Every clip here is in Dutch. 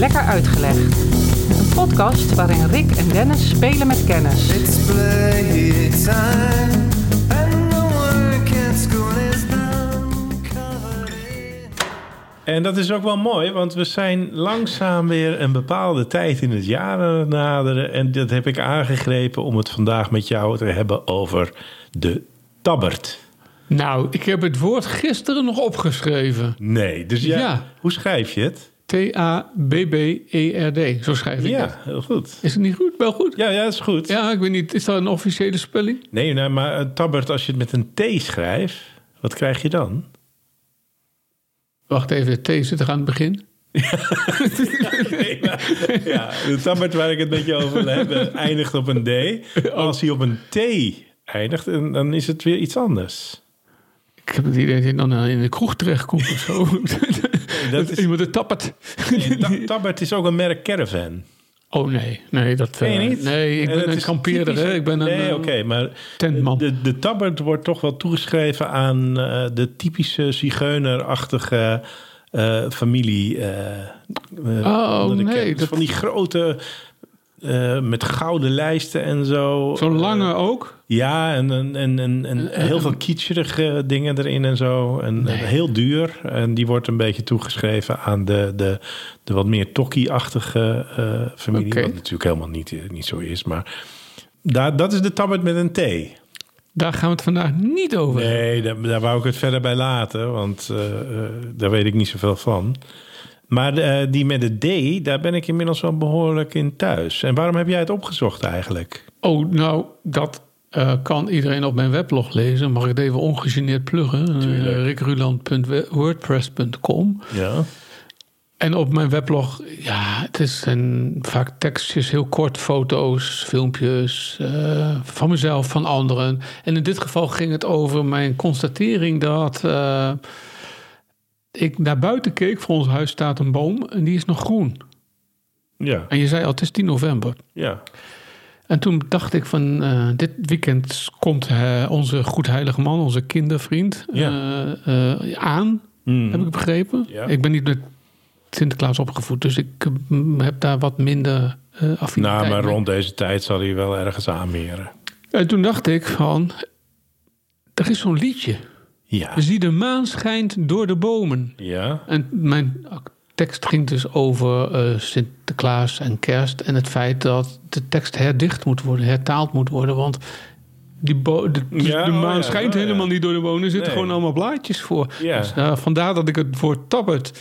Lekker Uitgelegd. Een podcast waarin Rick en Dennis spelen met kennis. It's playtime, and the work at school is now covered in. En dat is ook wel mooi, want we zijn langzaam weer een bepaalde tijd in het jaar aan het naderen. En dat heb ik aangegrepen om het vandaag met jou te hebben over de tabbert. Nou, ik heb het woord gisteren nog opgeschreven. Nee, dus ja, Ja. hoe schrijf je het? T-A-B-B-E-R-D. Zo schrijf ik Ja, heel goed. Is het niet goed? Wel goed? Ja, ja, is goed. Ja, ik weet niet. Is dat een officiële spelling? Nee, nou, maar een tabbert, als je het met een T schrijft, wat krijg je dan? Wacht even, T zit er aan het begin. Nee, maar- ja, de tabbert waar ik het met je over wil hebben eindigt op een D. Als hij op een T eindigt, dan is het weer iets anders. Ik heb het idee dat je dan in de kroeg terechtkomt of zo. dat is- Iemand het tappert. Nee, ta- tabbert is ook een merk caravan. Oh nee, nee, dat... Je eh, niet? Nee, ik En ben een kampeerder. typisch- Hè? Ik ben een Nee, eh, oké, maar tentman. de, de tabbert wordt toch wel toegeschreven aan eh, de typische zigeunerachtige eh, familie. eh, eh, Oh, de nee. Dus dat- Van die grote, eh, met gouden lijsten en zo. Zo'n Eh, lange ook. ja, en, en, en, en, en heel veel kitscherige dingen erin en zo. En en heel duur. En die wordt een beetje toegeschreven aan de, de, de wat meer tokkie-achtige eh, familie. Wat natuurlijk helemaal niet, eh, niet zo is. Maar daar, dat is de tabbert met een T. Daar gaan we het vandaag niet over. Nee, daar, daar wou ik het verder bij laten. Want eh, eh, daar weet ik niet zoveel van. Maar eh, die met de D, daar ben ik inmiddels wel behoorlijk in thuis. En waarom heb jij het opgezocht eigenlijk? Oh, nou, dat eh, kan iedereen op mijn weblog lezen. Mag ik het even ongegeneerd pluggen? Uh, rickruland.wordpress.com Ja. En op mijn weblog, ja, het is een, vaak tekstjes, heel kort, foto's, filmpjes eh, van mezelf, van anderen. En in dit geval ging het over mijn constatering dat eh, ik naar buiten keek. Voor ons huis staat een boom en die is nog groen. Ja. En je zei al, het is 10 november. Ja. En toen dacht ik van, eh, dit weekend komt eh, onze goedheilige man, onze kindervriend, Ja. eh, aan, Mm. heb ik begrepen. Ja. Ik ben niet met Sinterklaas opgevoed, dus ik heb daar wat minder affiniteit Nou, maar mee. rond deze tijd zal hij wel ergens aanmeren. En toen dacht ik van, er is zo'n liedje. Ja. Zie de maan schijnt door de bomen. Ja. En mijn tekst ging dus over eh, Sinterklaas en kerst. En het feit dat de tekst herdicht moet worden, hertaald moet worden. Want die bo- de, dus Ja, de oh maan ja, schijnt oh ja. helemaal niet door de bomen. Er zitten Nee. gewoon allemaal blaadjes voor. Ja. Dus, eh, vandaar dat ik het woord tabbert.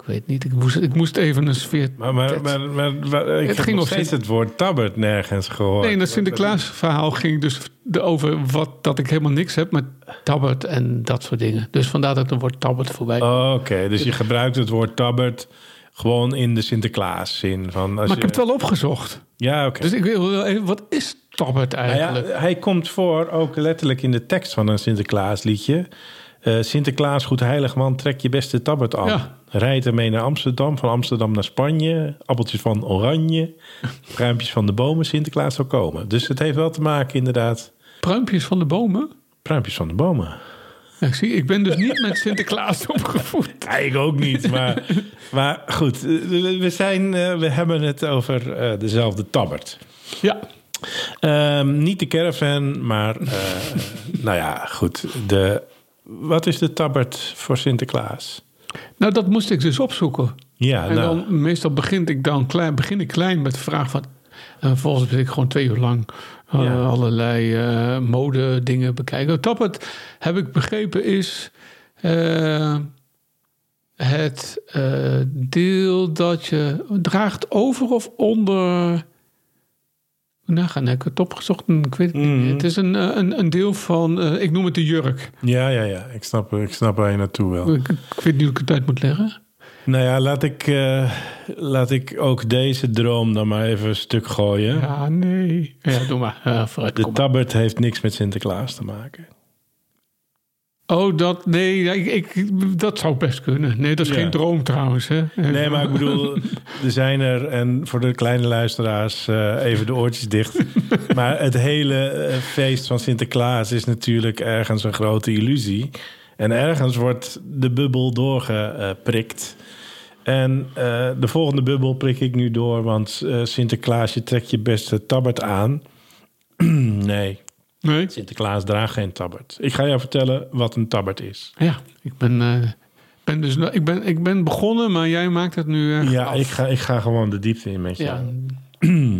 Ik weet niet, ik moest, ik moest even een sfeer... Maar, maar, maar, ik Het heb ging nog steeds het woord tabbert nergens gehoord. Nee, dat Sinterklaas verhaal ging dus over wat, dat ik helemaal niks heb met tabbert en dat soort dingen. Dus vandaar dat het woord tabbert voorbij Oh, Oké, dus je gebruikt het woord tabbert gewoon in de Sinterklaas zin. Van als Maar ik heb het wel opgezocht. Ja, oké. Dus ik wil even, wat is tabbert Nou eigenlijk? ja, hij komt voor ook letterlijk in de tekst van een Sinterklaasliedje. Eh Sinterklaas, goed heilig man, trek je beste tabbert aan. Ja. Rijd ermee naar Amsterdam, van Amsterdam naar Spanje. Appeltjes van oranje, pruimpjes van de bomen, Sinterklaas zal komen. Dus het heeft wel te maken inderdaad, Pruimpjes van de bomen? pruimpjes van de bomen. Ja, ik, zie, ik ben dus niet met Sinterklaas opgevoed. Ja, ik ook niet, maar, maar goed. eh, We, zijn, eh, we hebben het over dezelfde tabbert. Ja, Ehm, niet de caravan, maar nou ja, goed. De, wat is de tabbert voor Sinterklaas? nou dat moest ik dus opzoeken. Ja, En nou, dan meestal begin ik dan klein, begin ik klein met de vraag van... En vervolgens ben ik gewoon twee uur lang eh, Ja. allerlei eh mode dingen bekijken. Tabbert, heb ik begrepen, is eh, het deel dat je draagt over of onder... Nou, gaan heb ik het opgezocht? Ik weet het niet. Mhm. Het is een, eh, een, een deel van, eh, ik noem het de jurk. ja, ja, ja. Ik snap, ik snap waar je naartoe wil. Ik, ik weet niet hoe ik het uit moet leggen. Nou ja, laat ik, eh, laat ik ook deze droom dan maar even een stuk gooien. Ja, nee. Ja, doe maar. Vooruit, De tabbert heeft niks met Sinterklaas te maken. Oh, dat, nee, ik, ik, dat zou best kunnen. Nee, dat is Ja. geen droom trouwens. Hè? Nee, maar ik bedoel, er zijn er, en voor de kleine luisteraars eh, even de oortjes dicht. Maar het hele eh, feest van Sinterklaas is natuurlijk ergens een grote illusie. En ergens wordt de bubbel doorgeprikt. En eh, de volgende bubbel prik ik nu door, want Sinterklaas, je trekt je beste tabbert aan. nee, Nee? Sinterklaas draagt geen tabbert. Ik ga jou vertellen wat een tabbert is. Ja, ik ben, eh, ben dus, ik ben, ik ben begonnen, maar jij maakt het nu Ja, af. ik ga, ik ga gewoon de diepte in met je. Ja,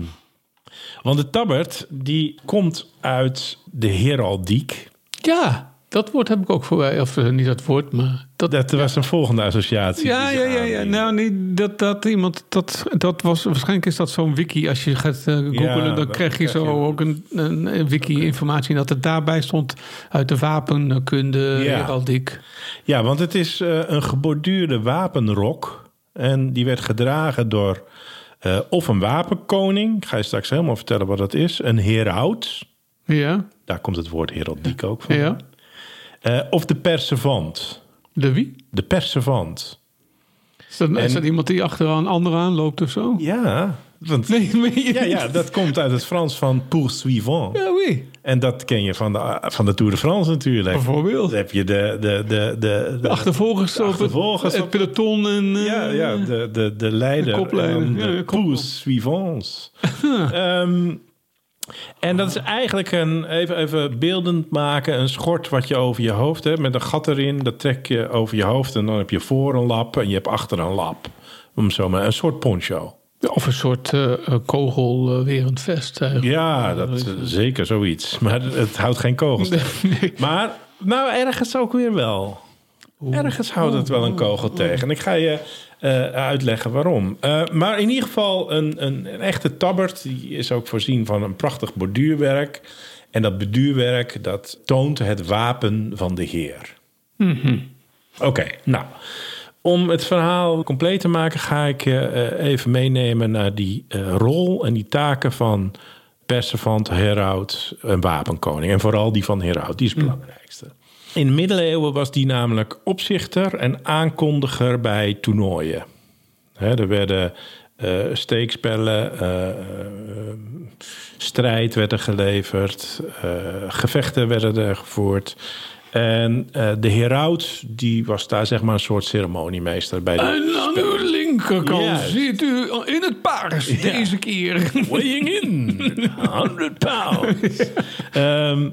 Want de tabbert, die komt uit de heraldiek. ja, dat woord heb ik ook voorbij. Of eh, niet dat woord, maar... Dat, Dat was een volgende associatie. ja, ja, ja, ja. Nou, niet dat, dat iemand... Dat, dat was, waarschijnlijk is dat zo'n wiki. Als je gaat eh, googlen, Ja, dan dan krijg je zo je- ook een, een, wiki-informatie. Dat het daarbij stond uit de wapenkunde, Ja. heraldiek. Ja, want het is eh, een geborduurde wapenrok. En die werd gedragen door eh, of een wapenkoning. Ik ga je straks helemaal vertellen wat dat is. Een heraut. Ja, Daar komt het woord heraldiek ook van. ja. Of de perservant. De wie? De perservant. Is dat, is En- dat iemand die achter een ander aan loopt of zo? Ja, want, Nee, ja, ja, dat komt uit het Frans van poursuivant. Ja, wie? En dat ken je van de, van de Tour de France natuurlijk. Bijvoorbeeld. Dan heb je de... de, de, de, De achtervolgers, de op achtervolgers het, op- het peloton en... eh, Ja, ja de, de, de leider. De kopleider. dan Ja, de en dat is eigenlijk een, even, even beeldend maken, een schort wat je over je hoofd hebt met een gat erin. Dat trek je over je hoofd en dan heb je voor een lap en je hebt achter een lap. Om zo maar, een soort poncho. Of een soort eh, eh, kogelwerend vest. eigenlijk. Ja, dat, eh, zeker zoiets. Maar het houdt geen kogels tegen. Maar nou, ergens ook weer wel. Ergens houdt het wel een kogel tegen. En ik ga je eh, uitleggen waarom. Eh, maar in ieder geval, een, een, een echte tabbert... die is ook voorzien van een prachtig borduurwerk. En dat borduurwerk, dat toont het wapen van de heer. Oké, nou... Om het verhaal compleet te maken ga ik je eh, even meenemen naar die eh, rol en die taken van perservant, heraut en wapenkoning. En vooral die van heraut, die is het belangrijkste. In de middeleeuwen was die namelijk opzichter en aankondiger bij toernooien. Hè, er werden eh, steekspellen, eh, eh, strijd werd er geleverd, gevechten werden er gevoerd. En de heraut, die was daar zeg maar een soort ceremoniemeester bij de En aan uw linkerkant zit u in het paars deze keer. Weighing in, 100 pounds. W-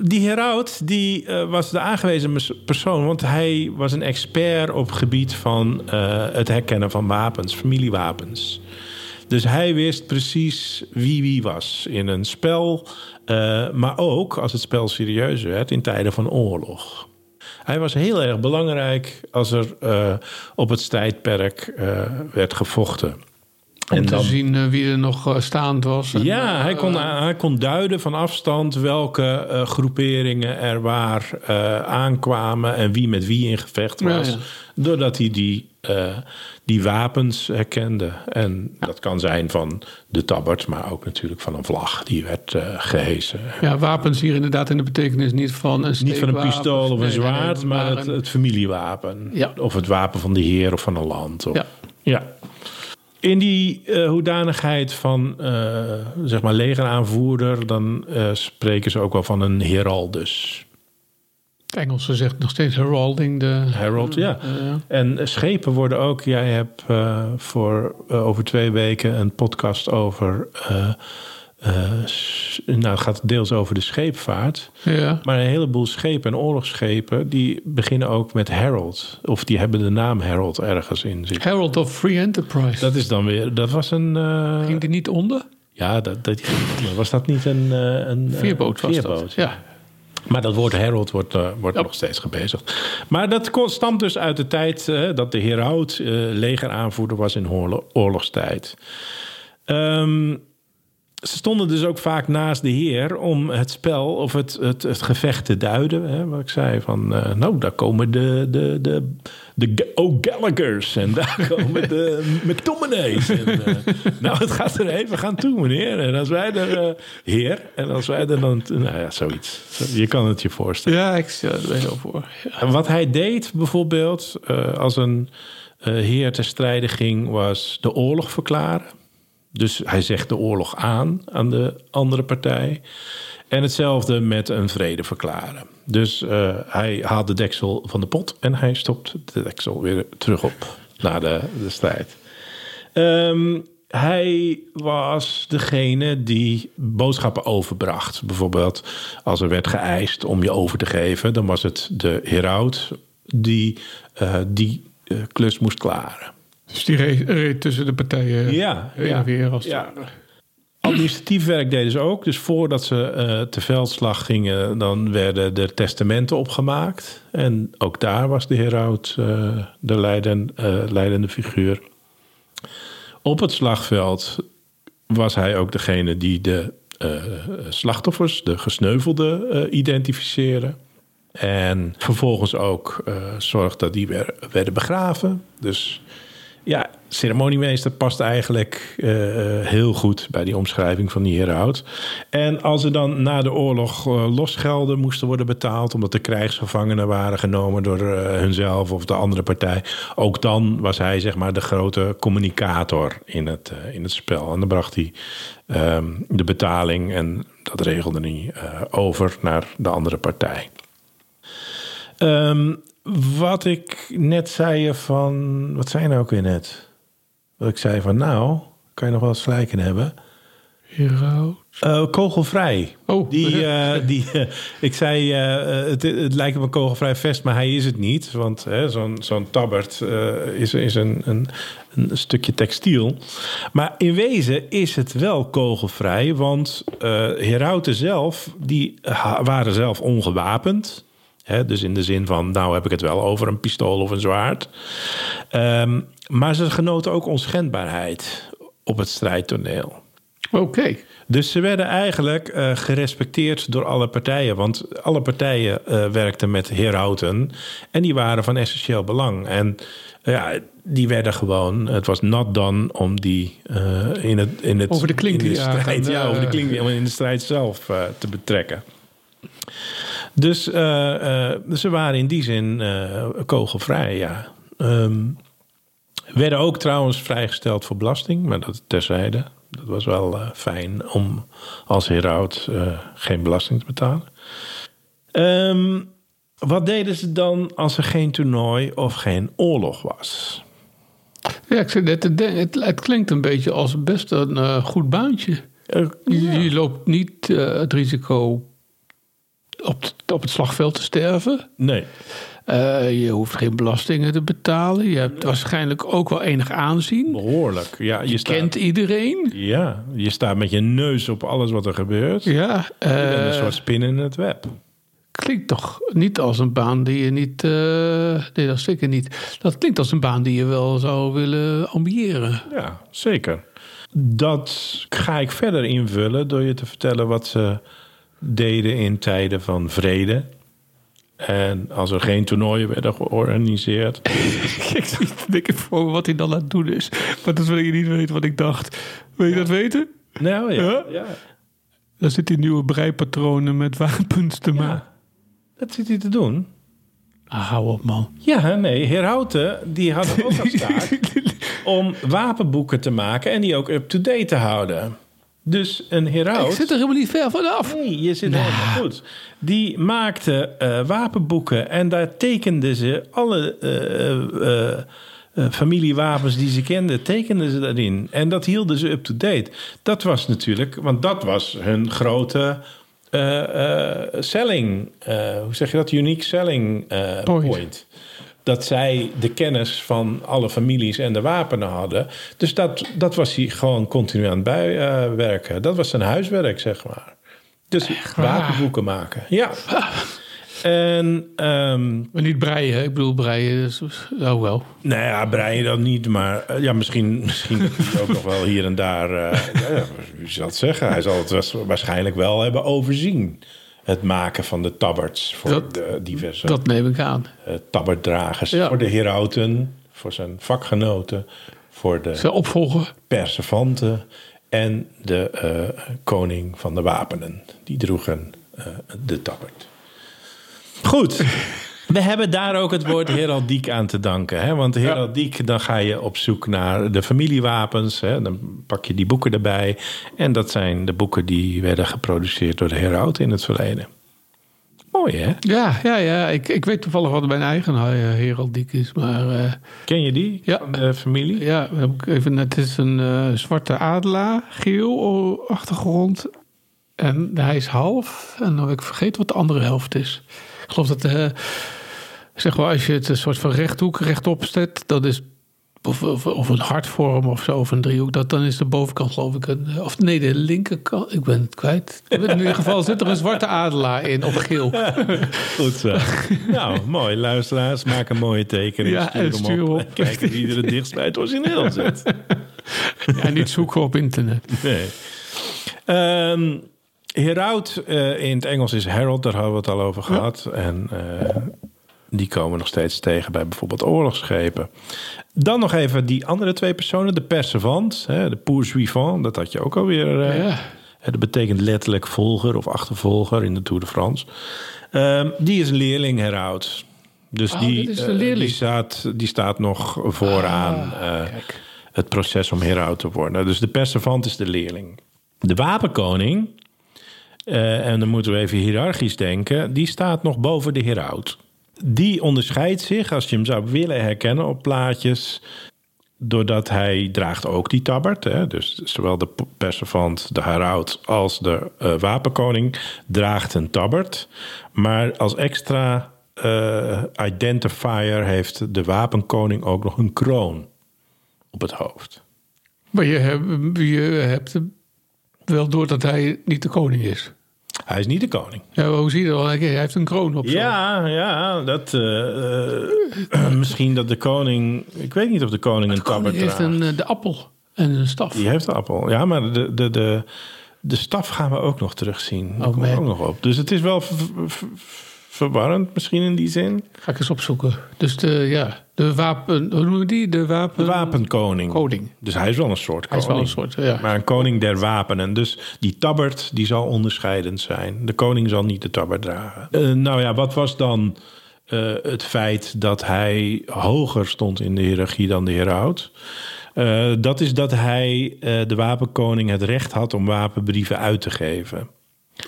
die heraut die, eh, was de aangewezen persoon... want hij was een expert op gebied van eh, het herkennen van wapens, familiewapens. Dus hij wist precies wie wie was in een spel... eh, maar ook, als het spel serieus werd, in tijden van oorlog. Hij was heel erg belangrijk als er op het strijdperk werd gevochten. Om te zien eh, wie er nog eh, staand was. En, Ja, eh, hij kon, hij kon duiden van afstand welke eh, groeperingen er waar eh, aankwamen en wie met wie in gevecht was. ja. Doordat hij die, eh, die wapens herkende. En dat kan zijn van de tabbert, maar ook natuurlijk van een vlag die werd eh gehesen. Ja, wapens hier inderdaad in de betekenis niet van een Niet van een pistool of een zwaard, maar het, het familiewapen. Of het wapen van de heer of van een land. Of, Ja. In die eh, hoedanigheid van eh, zeg maar legeraanvoerder, dan eh, spreken ze ook wel van een heraldus. Het Engelse zegt nog steeds heralding. De, Herald, ja. En schepen worden ook. Jij hebt voor over twee weken een podcast over. Eh, nou, het gaat deels over de scheepvaart. ja. Maar een heleboel schepen en oorlogsschepen. die beginnen ook met Herald. Of die hebben de naam Herald ergens in zitten. Herald of Free Enterprise. Dat is dan weer. Dat was een. eh, Ging die niet onder? Ja, dat, dat, was dat niet een, eh, een Veerboot was veerboot? dat. Ja. Maar dat woord herald wordt, wordt nog steeds gebezigd. Maar dat stamt dus uit de tijd dat de heraut eh legeraanvoerder was in oorlo- oorlogstijd. Ehm, ze stonden dus ook vaak naast de heer om het spel of het, het, het gevecht te duiden. Hè, wat ik zei van, eh, nou, daar komen de, de, de, de Ga- O'Gallaghers en daar komen de McTominays. En, eh, nou, het gaat er even gaan toe, meneer. En als wij er, eh, heer, en als wij er dan, nou ja, zoiets. Je kan het je voorstellen. Ja, ik stel er wel voor. Ja. En wat hij deed bijvoorbeeld als een heer ter strijde ging, was de oorlog verklaren. Dus hij zegt de oorlog aan aan de andere partij. En hetzelfde met een vrede verklaren. Dus eh, hij haalt de deksel van de pot en hij stopt de deksel weer terug op. na de, de strijd. Ehm, hij was degene die boodschappen overbracht. Bijvoorbeeld als er werd geëist om je over te geven... dan was het de heraut die eh, die eh, klus moest klaren. Dus die reed, reed tussen de partijen Ja, heen ja, en weer. Als ja. Administratief werk deden ze ook. Dus voordat ze eh, te veldslag gingen, dan werden er testamenten opgemaakt. En ook daar was de heraut eh, de leiden, eh, leidende figuur. Op het slagveld was hij ook degene die de slachtoffers, de gesneuvelden, identificeerde. En vervolgens ook zorgde dat die werden begraven. Dus ja, ceremoniemeester past eigenlijk eh, heel goed bij die omschrijving van die heraut. En als er dan na de oorlog eh, losgelden moesten worden betaald... omdat de krijgsgevangenen waren genomen door eh, hunzelf of de andere partij... ook dan was hij zeg maar de grote communicator in het, eh, in het spel. En dan bracht hij ehm, de betaling en dat regelde hij eh, over naar de andere partij. Ehm, wat ik net zei van... Wat zei je nou ook weer net? Wat ik zei van nou, kan je nog wel in hebben. Hero. Eh, kogelvrij. Oh. Die, eh, die, eh, ik zei, het, het lijkt op een kogelvrij vest, maar hij is het niet. Want zo'n zo'n tabbert is, is een, een, een stukje textiel. Maar in wezen is het wel kogelvrij. Want herauten zelf, die waren zelf ongewapend. Dus in de zin van, nou heb ik het wel over een pistool of een zwaard. Ehm, maar ze genoten ook onschendbaarheid op het strijdtoneel. Oké. Dus ze werden eigenlijk eh, gerespecteerd door alle partijen. Want alle partijen eh, werkten met herauten. En die waren van essentieel belang. En eh, ja, die werden gewoon... Het was not done om die in het, in het... Over de klink in de strijd, Ja, over de klink om in de strijd zelf te betrekken. Dus eh, eh, ze waren in die zin eh, kogelvrij, ja. Ehm, werden ook trouwens vrijgesteld voor belasting, maar dat terzijde. Dat was wel fijn om als heraut geen belasting te betalen. Ehm, wat deden ze dan als er geen toernooi of geen oorlog was? Ja, ik net, het, het, het klinkt een beetje als best een goed baantje. Je, je loopt niet het risico op, het- op het slagveld te sterven. nee. Eh, je hoeft geen belastingen te betalen. Je hebt waarschijnlijk ook wel enig aanzien. Behoorlijk. Ja, je, Je staat, kent iedereen. ja, je staat met je neus op alles wat er gebeurt. Je Ja, bent een eh, soort spin in het web. klinkt toch niet als een baan die je niet... eh, nee, dat zeker niet. Dat klinkt als een baan die je wel zou willen ambiëren. Ja, zeker. Dat ga ik verder invullen door je te vertellen wat ze deden in tijden van vrede. En als er geen toernooien werden georganiseerd. ik zie het ik voor wat hij dan aan het doen is. Maar dat wil je niet weten wat ik dacht. Wil je dat weten? Nou ja, Ja? ja. Dan zit hij nieuwe breipatronen met wapens te maken. ja. Dat zit hij te doen. Ah, hou op man. Ja, nee, Heerhouten, die had ook als taak om wapenboeken te maken en die ook up-to-date te houden. Dus een Ik heraut... zit er helemaal niet ver vanaf. Nee, je zit helemaal goed. Die maakte eh, wapenboeken en daar tekenden ze alle eh, eh, familiewapens die ze kenden, tekenden ze daarin. En dat hielden ze up-to-date. Dat was natuurlijk, want dat was hun grote selling, hoe zeg je dat? Unique selling Point. point. Dat zij de kennis van alle families en de wapenen hadden. Dus dat, dat was hij gewoon continu aan het bijwerken. dat was zijn huiswerk, zeg maar. Dus wapenboeken maken. Ja. En, ehm, Maar niet breien, ik bedoel breien. Dus, oh wel. nou ja, breien dan niet, maar eh, ja, misschien, misschien ook nog wel hier en daar. eh, ja, wie zal het zeggen? Hij zal het waarschijnlijk wel hebben overzien. Het maken van de tabberts voor Dat- de diverse Dat neem ik aan. eh. Ja. Voor de herauten, voor zijn vakgenoten, voor de Zijn opvolger. en de eh, koning van de wapenen. Die droegen eh, de tabbert. Goed. We hebben daar ook het woord heraldiek aan te danken. Hè? Want heraldiek, dan ga je op zoek naar de familiewapens. Hè? Dan pak je die boeken erbij. En dat zijn de boeken die werden geproduceerd door de herauten in het verleden. Mooi hè? Ja, ja, ja. Ik, ik weet toevallig wat mijn eigen eh, heraldiek is. Maar eh, Ken je die? Ja. Van de familie? ja, even, het is een eh, zwarte adelaar, geel oh, achtergrond. En hij is half. En ik vergeten wat de andere helft is. Ik geloof dat, eh, zeg maar, als je het een soort van rechthoek rechtop zet, dat is. Of, of, of een hartvorm of zo, of een driehoek. Dat, dan is de bovenkant, geloof ik, een. Of nee, de linkerkant. Ik ben het kwijt. In ieder geval zit er een zwarte adelaar in op geel. Goed zo. nou, mooi. Luisteraars, maak een mooie tekening. Ja, stuur hem stuur op. Kijken wie er het dichtst bij het origineel zit. Ja, niet zoeken op internet. Nee. Ehm Heraut eh, in het Engels is Herald, daar hadden we het al over gehad. En eh, die komen nog steeds tegen bij bijvoorbeeld oorlogsschepen. Dan nog even die andere twee personen, de Perseverant, hè, de poursuivant, dat had je ook alweer. eh, Ja. hè, Dat betekent letterlijk volger of achtervolger in de Tour de France. Ehm, die is een leerling Heraut. Dus Oh, die, die, staat, die staat nog vooraan Ah, eh, het proces om heraut te worden. Dus de Perseverant is de leerling. De wapenkoning, eh, en dan moeten we even hiërarchisch denken, die staat nog boven de heraut. Die onderscheidt zich, als je hem zou willen herkennen op plaatjes, doordat hij draagt ook die tabbert. Hè? Dus zowel de Perseverant, de heraut als de eh, wapenkoning draagt een tabbert. Maar als extra eh, identifier heeft de wapenkoning ook nog een kroon op het hoofd. Maar je hebt wel door dat hij niet de koning is. Hij is niet de koning. Ja, hoe zie je dat? Hij heeft een kroon op. zo. Ja, ja, dat eh, eh, misschien dat de koning. Ik weet niet of de koning een De koning tabbert heeft draagt. een, eh, de appel en een staf. Die heeft de appel. Ja, maar de, de, de, de staf gaan we ook nog terugzien. Daar Oh, komen we man. ook nog op. Dus het is wel verwarrend misschien in die zin. Ga ik eens opzoeken. Dus de, ja, de wapen... Hoe noemen we die? De wapen... De wapenkoning. Koning. Dus hij is wel een soort Hij koning. is wel een soort, ja. Maar een koning der wapenen. Dus die tabbert die zal onderscheidend zijn. De koning zal niet de tabbert dragen. Eh, nou ja, wat was dan eh, het feit dat hij hoger stond in de hiërarchie dan de heraut? Eh, dat is dat hij, de wapenkoning, het recht had om wapenbrieven uit te geven.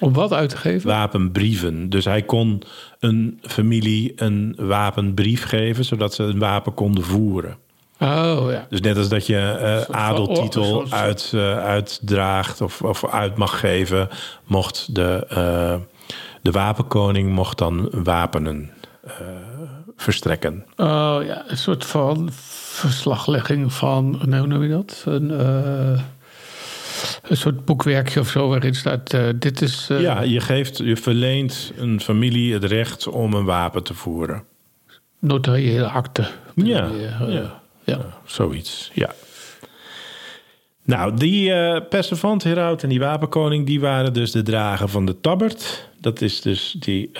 Om wat uit te geven? Wapenbrieven. Dus hij kon een familie een wapenbrief geven, zodat ze een wapen konden voeren. Oh, ja. Dus net als dat je eh adeltitel uit, eh, uitdraagt of, of uit mag geven, mocht de, eh, de wapenkoning mocht dan wapenen verstrekken. Oh, ja. Een soort van verslaglegging van... Hoe noem je dat? Een, een soort boekwerkje of zo waarin staat... eh, dit is... eh, ja, je, geeft, je verleent een familie het recht om een wapen te voeren. notariële akte. Ja, Eh, ja. ja. Zoiets, ja. Nou, die eh Perseverant, Heraut en die Wapenkoning... die waren dus de drager van de tabbert. Dat is dus die,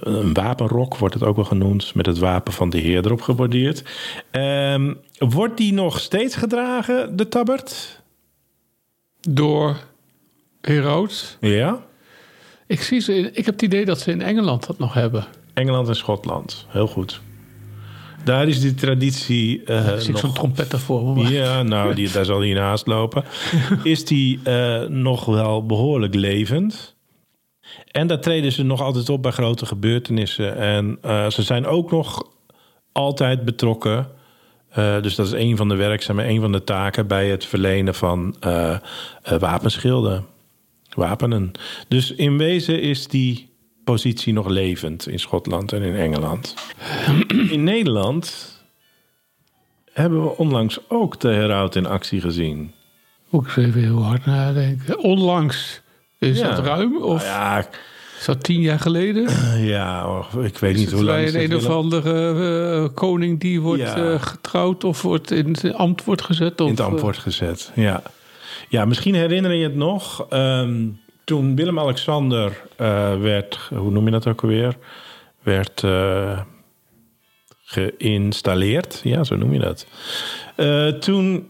een wapenrok, wordt het ook wel genoemd... met het wapen van de heer erop geborduurd. Ehm, wordt die nog steeds gedragen, de tabbert? Door Heroud. Ja. Ik, zie ze in- ik heb het idee dat ze in Engeland dat nog hebben. Engeland en Schotland, heel goed. Daar is die traditie Ik zie nog zo'n trompetter voor maar- Ja, nou, die, daar zal hij naast lopen. Is die eh, nog wel behoorlijk levend. En daar treden ze nog altijd op bij grote gebeurtenissen. En eh, ze zijn ook nog altijd betrokken. Eh, dus dat is een van de werkzaamheden, een van de taken bij het verlenen van eh, eh, wapenschilden. Wapenen. Dus in wezen is die positie nog levend in Schotland en in Engeland. In Nederland hebben we onlangs ook de heraut in actie gezien. Eens even heel hard nadenken. Onlangs. Is Ja. dat ruim? Of Nou ja, is dat tien jaar geleden? ja, oh, ik weet niet het hoe lang. bij een het een of andere eh, koning die wordt Ja. eh, getrouwd of wordt in zijn ambt wordt gezet? Of, in het ambt eh, wordt gezet. Ja. ja, misschien herinner je het nog. ehm, toen Willem-Alexander eh, werd, hoe noem je dat ook alweer? Werd eh, geïnstalleerd. Ja, zo noem je dat. Eh, toen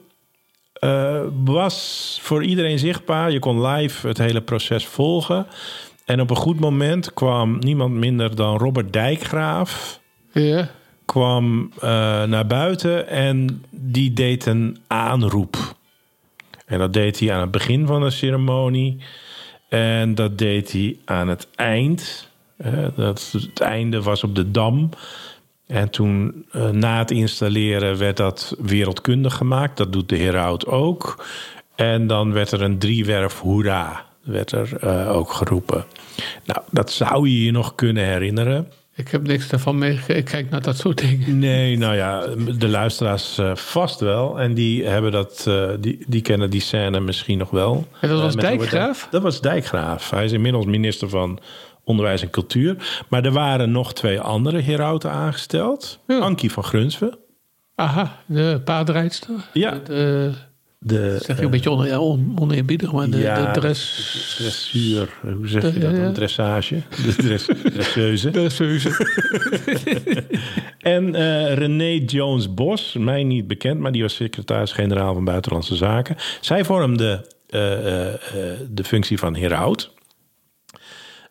eh, was voor iedereen zichtbaar. Je kon live het hele proces volgen. En op een goed moment kwam niemand minder dan Robert Dijkgraaf ja. kwam eh, naar buiten en die deed een aanroep. En dat deed hij aan het begin van de ceremonie. En dat deed hij aan het eind Eh, dat, het einde was op de Dam. En toen eh, na het installeren werd dat wereldkundig gemaakt. Dat doet de Heraut ook. En dan werd er een driewerf hoera werd er eh, ook geroepen. Nou, dat zou je je nog kunnen herinneren. Ik heb niks daarvan meegekregen. Ik kijk naar dat soort dingen. Nee, nou ja, de luisteraars eh, vast wel. En die, hebben dat, eh, die, die kennen die scène misschien nog wel. En dat was Dijkgraaf? Dijk- Dat was Dijkgraaf. Hij is inmiddels minister van Onderwijs en Cultuur. Maar er waren nog twee andere herauten aangesteld. Ja. Ankie van Grunsven. Aha, de paardrijdster. Ja. De, De, zeg ik een beetje on, ja, on, oneerbiedig, maar de, ja, de dress... dressuur. Hoe zeg je dat dan? Dressage. De dress, dresseuse. Dresseuse. En eh, René Jones-Bos, mij niet bekend, maar die was secretaris-generaal van Buitenlandse Zaken. Zij vormde eh, eh, eh, de functie van heraut.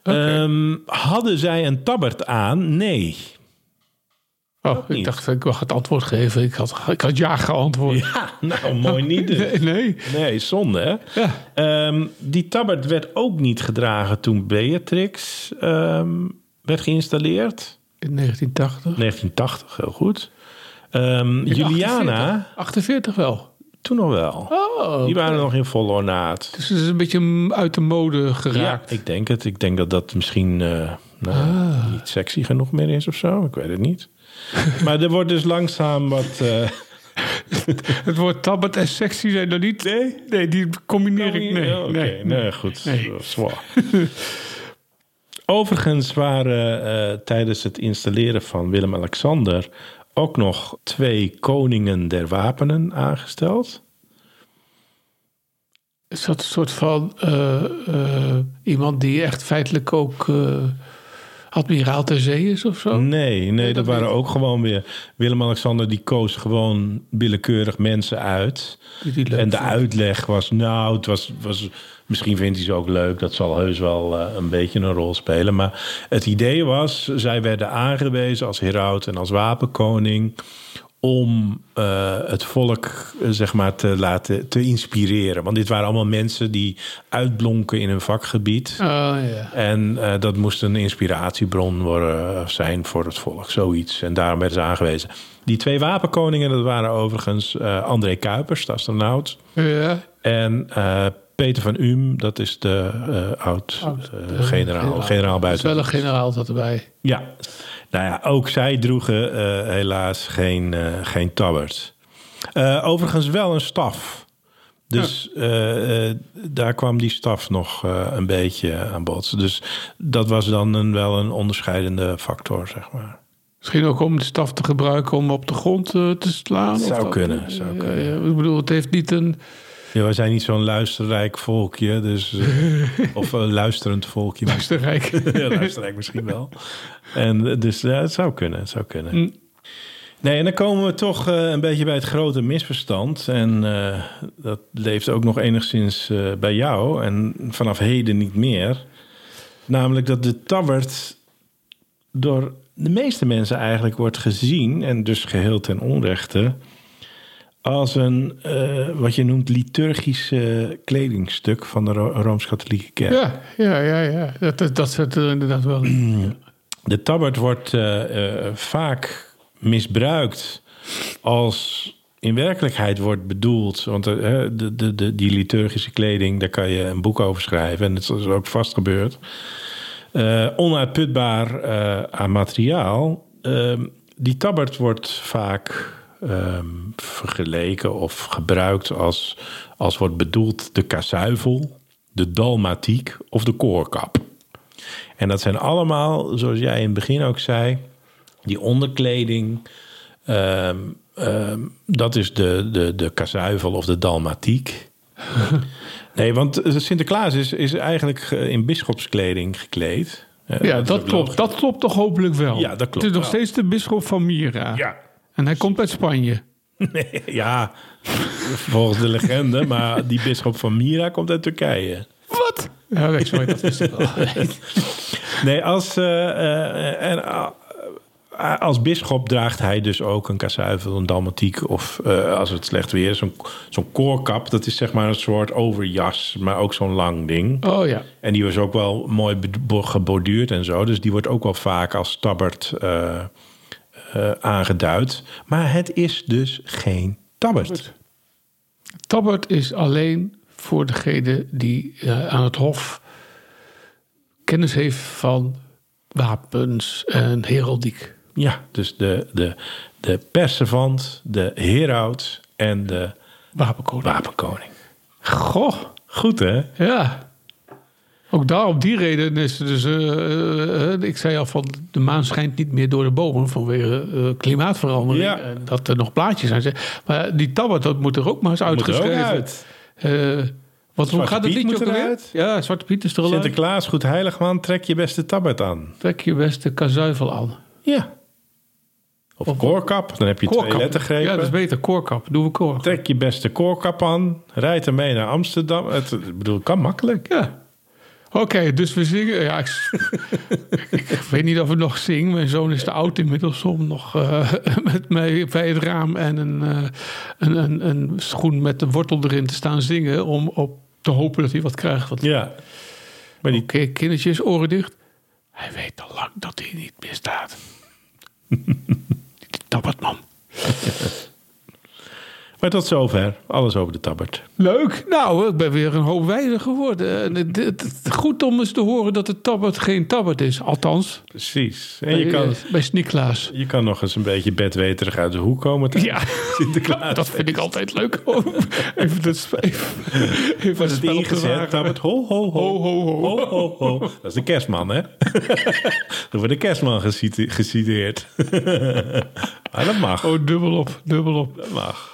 Ehm, hadden zij een tabbert aan? Nee. Oh, ik dacht, ik mag het antwoord geven. Ik had, ik had ja geantwoord. Ja, nou mooi niet dus. Nee, nee. Nee, zonde hè? Ja. Ehm, die tabbert werd ook niet gedragen toen Beatrix ehm, werd geïnstalleerd. In 1980. 1980, heel goed. Ehm, Juliana, 48, 48 wel. toen nog wel. Oh, Die waren nog in volle ornaat. dus het is een beetje uit de mode geraakt. Ja, ik denk het. Ik denk dat dat misschien eh, nou, Ah. niet sexy genoeg meer is of zo. Ik weet het niet. maar er wordt dus langzaam wat... eh, Het woord tabbert en sexy zijn er niet. Nee, nee die combineer ik. Nee, oké. nee. nee, goed. Nee. Overigens waren eh, tijdens het installeren van Willem-Alexander... ook nog twee koningen der wapenen aangesteld. Is dat een soort van eh, eh, iemand die echt feitelijk ook eh, admiraal ter zee is of zo? Nee, nee, dat waren ook gewoon weer... Willem-Alexander die koos gewoon willekeurig mensen uit... Die die leuk En de uitleg was, nou, het was, was misschien vindt hij ze ook leuk. Dat zal heus wel eh, een beetje een rol spelen. Maar het idee was, zij werden aangewezen als heraut en als wapenkoning om eh, het volk eh, zeg maar te laten te inspireren. Want dit waren allemaal mensen die uitblonken in hun vakgebied. Oh ja. En eh, dat moest een inspiratiebron worden, zijn voor het volk, zoiets. En daarom werden ze aangewezen. Die twee wapenkoningen, dat waren overigens André Kuipers, de astronaut. Ja. En Peter van Uhm, dat is de oud Oud, eh, generaal, generaal Er is wel buiten. een generaal dat erbij. Ja, nou ja, ook zij droegen eh, helaas geen, eh geen tabbert. Eh, overigens wel een staf. Dus daar kwam die staf nog een beetje aan bod. Dus dat was dan een, wel een onderscheidende factor, zeg maar. Misschien ook om de staf te gebruiken om op de grond te slaan. Zou of kunnen, zou kunnen. Ik bedoel, het heeft niet een... Ja, wij zijn niet zo'n luisterrijk volkje, dus, eh, of een luisterend volkje. Luisterrijk. ja, luisterrijk misschien wel. En eh, dus ja, het zou kunnen, het zou kunnen. Mm. Nee, en dan komen we toch eh, een beetje bij het grote misverstand. En eh, dat leeft ook nog enigszins eh, bij jou. En vanaf heden niet meer. Namelijk dat de tabbert door de meeste mensen eigenlijk wordt gezien... en dus geheel ten onrechte... als een, eh, wat je noemt, liturgisch eh, kledingstuk van de Ro- Rooms-Katholieke Kerk. Ja, ja, ja. ja. Dat, dat, dat zit er inderdaad wel in. De tabbert wordt eh, eh, vaak misbruikt als in werkelijkheid wordt bedoeld. Want eh, de, de, de, die liturgische kleding, daar kan je een boek over schrijven. En dat is ook vast gebeurd. Eh, onuitputbaar eh, aan materiaal. Ehm, die tabbert wordt vaak ehm, vergeleken of gebruikt als, als wordt bedoeld de kasuivel, de dalmatiek of de koorkap. En dat zijn allemaal, zoals jij in het begin ook zei, die onderkleding. ehm, ehm, dat is de, de, de kasuivel of de dalmatiek. nee, want Sinterklaas is, is eigenlijk eh, in bisschopskleding gekleed. Eh, Ja, dat klopt. Dat klopt toch hopelijk wel. Ja, dat klopt Het is nog steeds de bisschop van Mira. Ja. En hij komt uit Spanje. Nee, ja, volgens de legende. Maar die bisschop van Mira komt uit Turkije. Wat? Ja, sorry, dat wist ik wel. Nee, als, eh, en, eh, als bisschop draagt hij dus ook een kasuivel, een dalmatiek... of als het slecht weer is, zo'n zo'n koorkap. Dat is zeg maar een soort overjas, maar ook zo'n lang ding. Oh ja. En die was ook wel mooi geborduurd en zo. Dus die wordt ook wel vaak als tabbert eh, aangeduid. Maar het is dus geen tabbert. Tabbert is alleen voor degene die eh, aan het hof kennis heeft van wapens en heraldiek. Ja, dus de, de, de perservant, de heraut en de Wapenkoning. wapenkoning. Goh, Goed hè? ja. Ook daar op die reden is het dus... eh, eh, eh, ik zei al van de maan schijnt niet meer door de bomen vanwege eh, klimaatverandering. Ja. En dat er nog plaatjes zijn. Maar die tabbert, dat moet er ook maar eens uitgeschreven. uit. Wat, hoe gaat het liedje moet ook eruit. Ja, Zwarte Piet is er al uit. Sinterklaas, goed heilig man, trek je beste tabbert aan. Trek je beste kazuivel aan. Ja. Of koorkap, dan heb je twee lettergrepen. Ja, dat is beter. Koorkap. Doen we koor. Trek je beste koorkap aan, rijd ermee naar Amsterdam. Het, ik bedoel, kan makkelijk. Ja. Oké, dus we zingen. Ja, ik, ik weet niet of we nog zingen. Mijn zoon is te oud inmiddels om nog eh, met mij bij het raam en een, eh, een, een, een schoen met een wortel erin te staan zingen. Om op te hopen dat hij wat krijgt. Want, Ja. Maar die, Oké, kindertjes, oren dicht. Hij weet al lang dat hij niet meer staat. Die tabbertman. Maar tot zover, alles over de tabbert. Leuk. Nou, ik ben weer een hoop wijzer geworden. En het, het- het- goed om eens te horen dat het tabbert geen tabbert is. Althans, Precies. En je kan, eh, bij Sniklaas. je kan nog eens een beetje bedweterig uit de hoek komen. tijdens Ja, Sinterklaas. dat vind ik altijd leuk. even dat sp- even, even Was het het te ingezet? Tabbert, ho, ho, ho. Ho, ho, ho. Ho, ho. Dat is de kerstman, hè? Dan wordt de kerstman gecite- geciteerd. maar dat mag. Oh, dubbel op, dubbel op. Dat mag.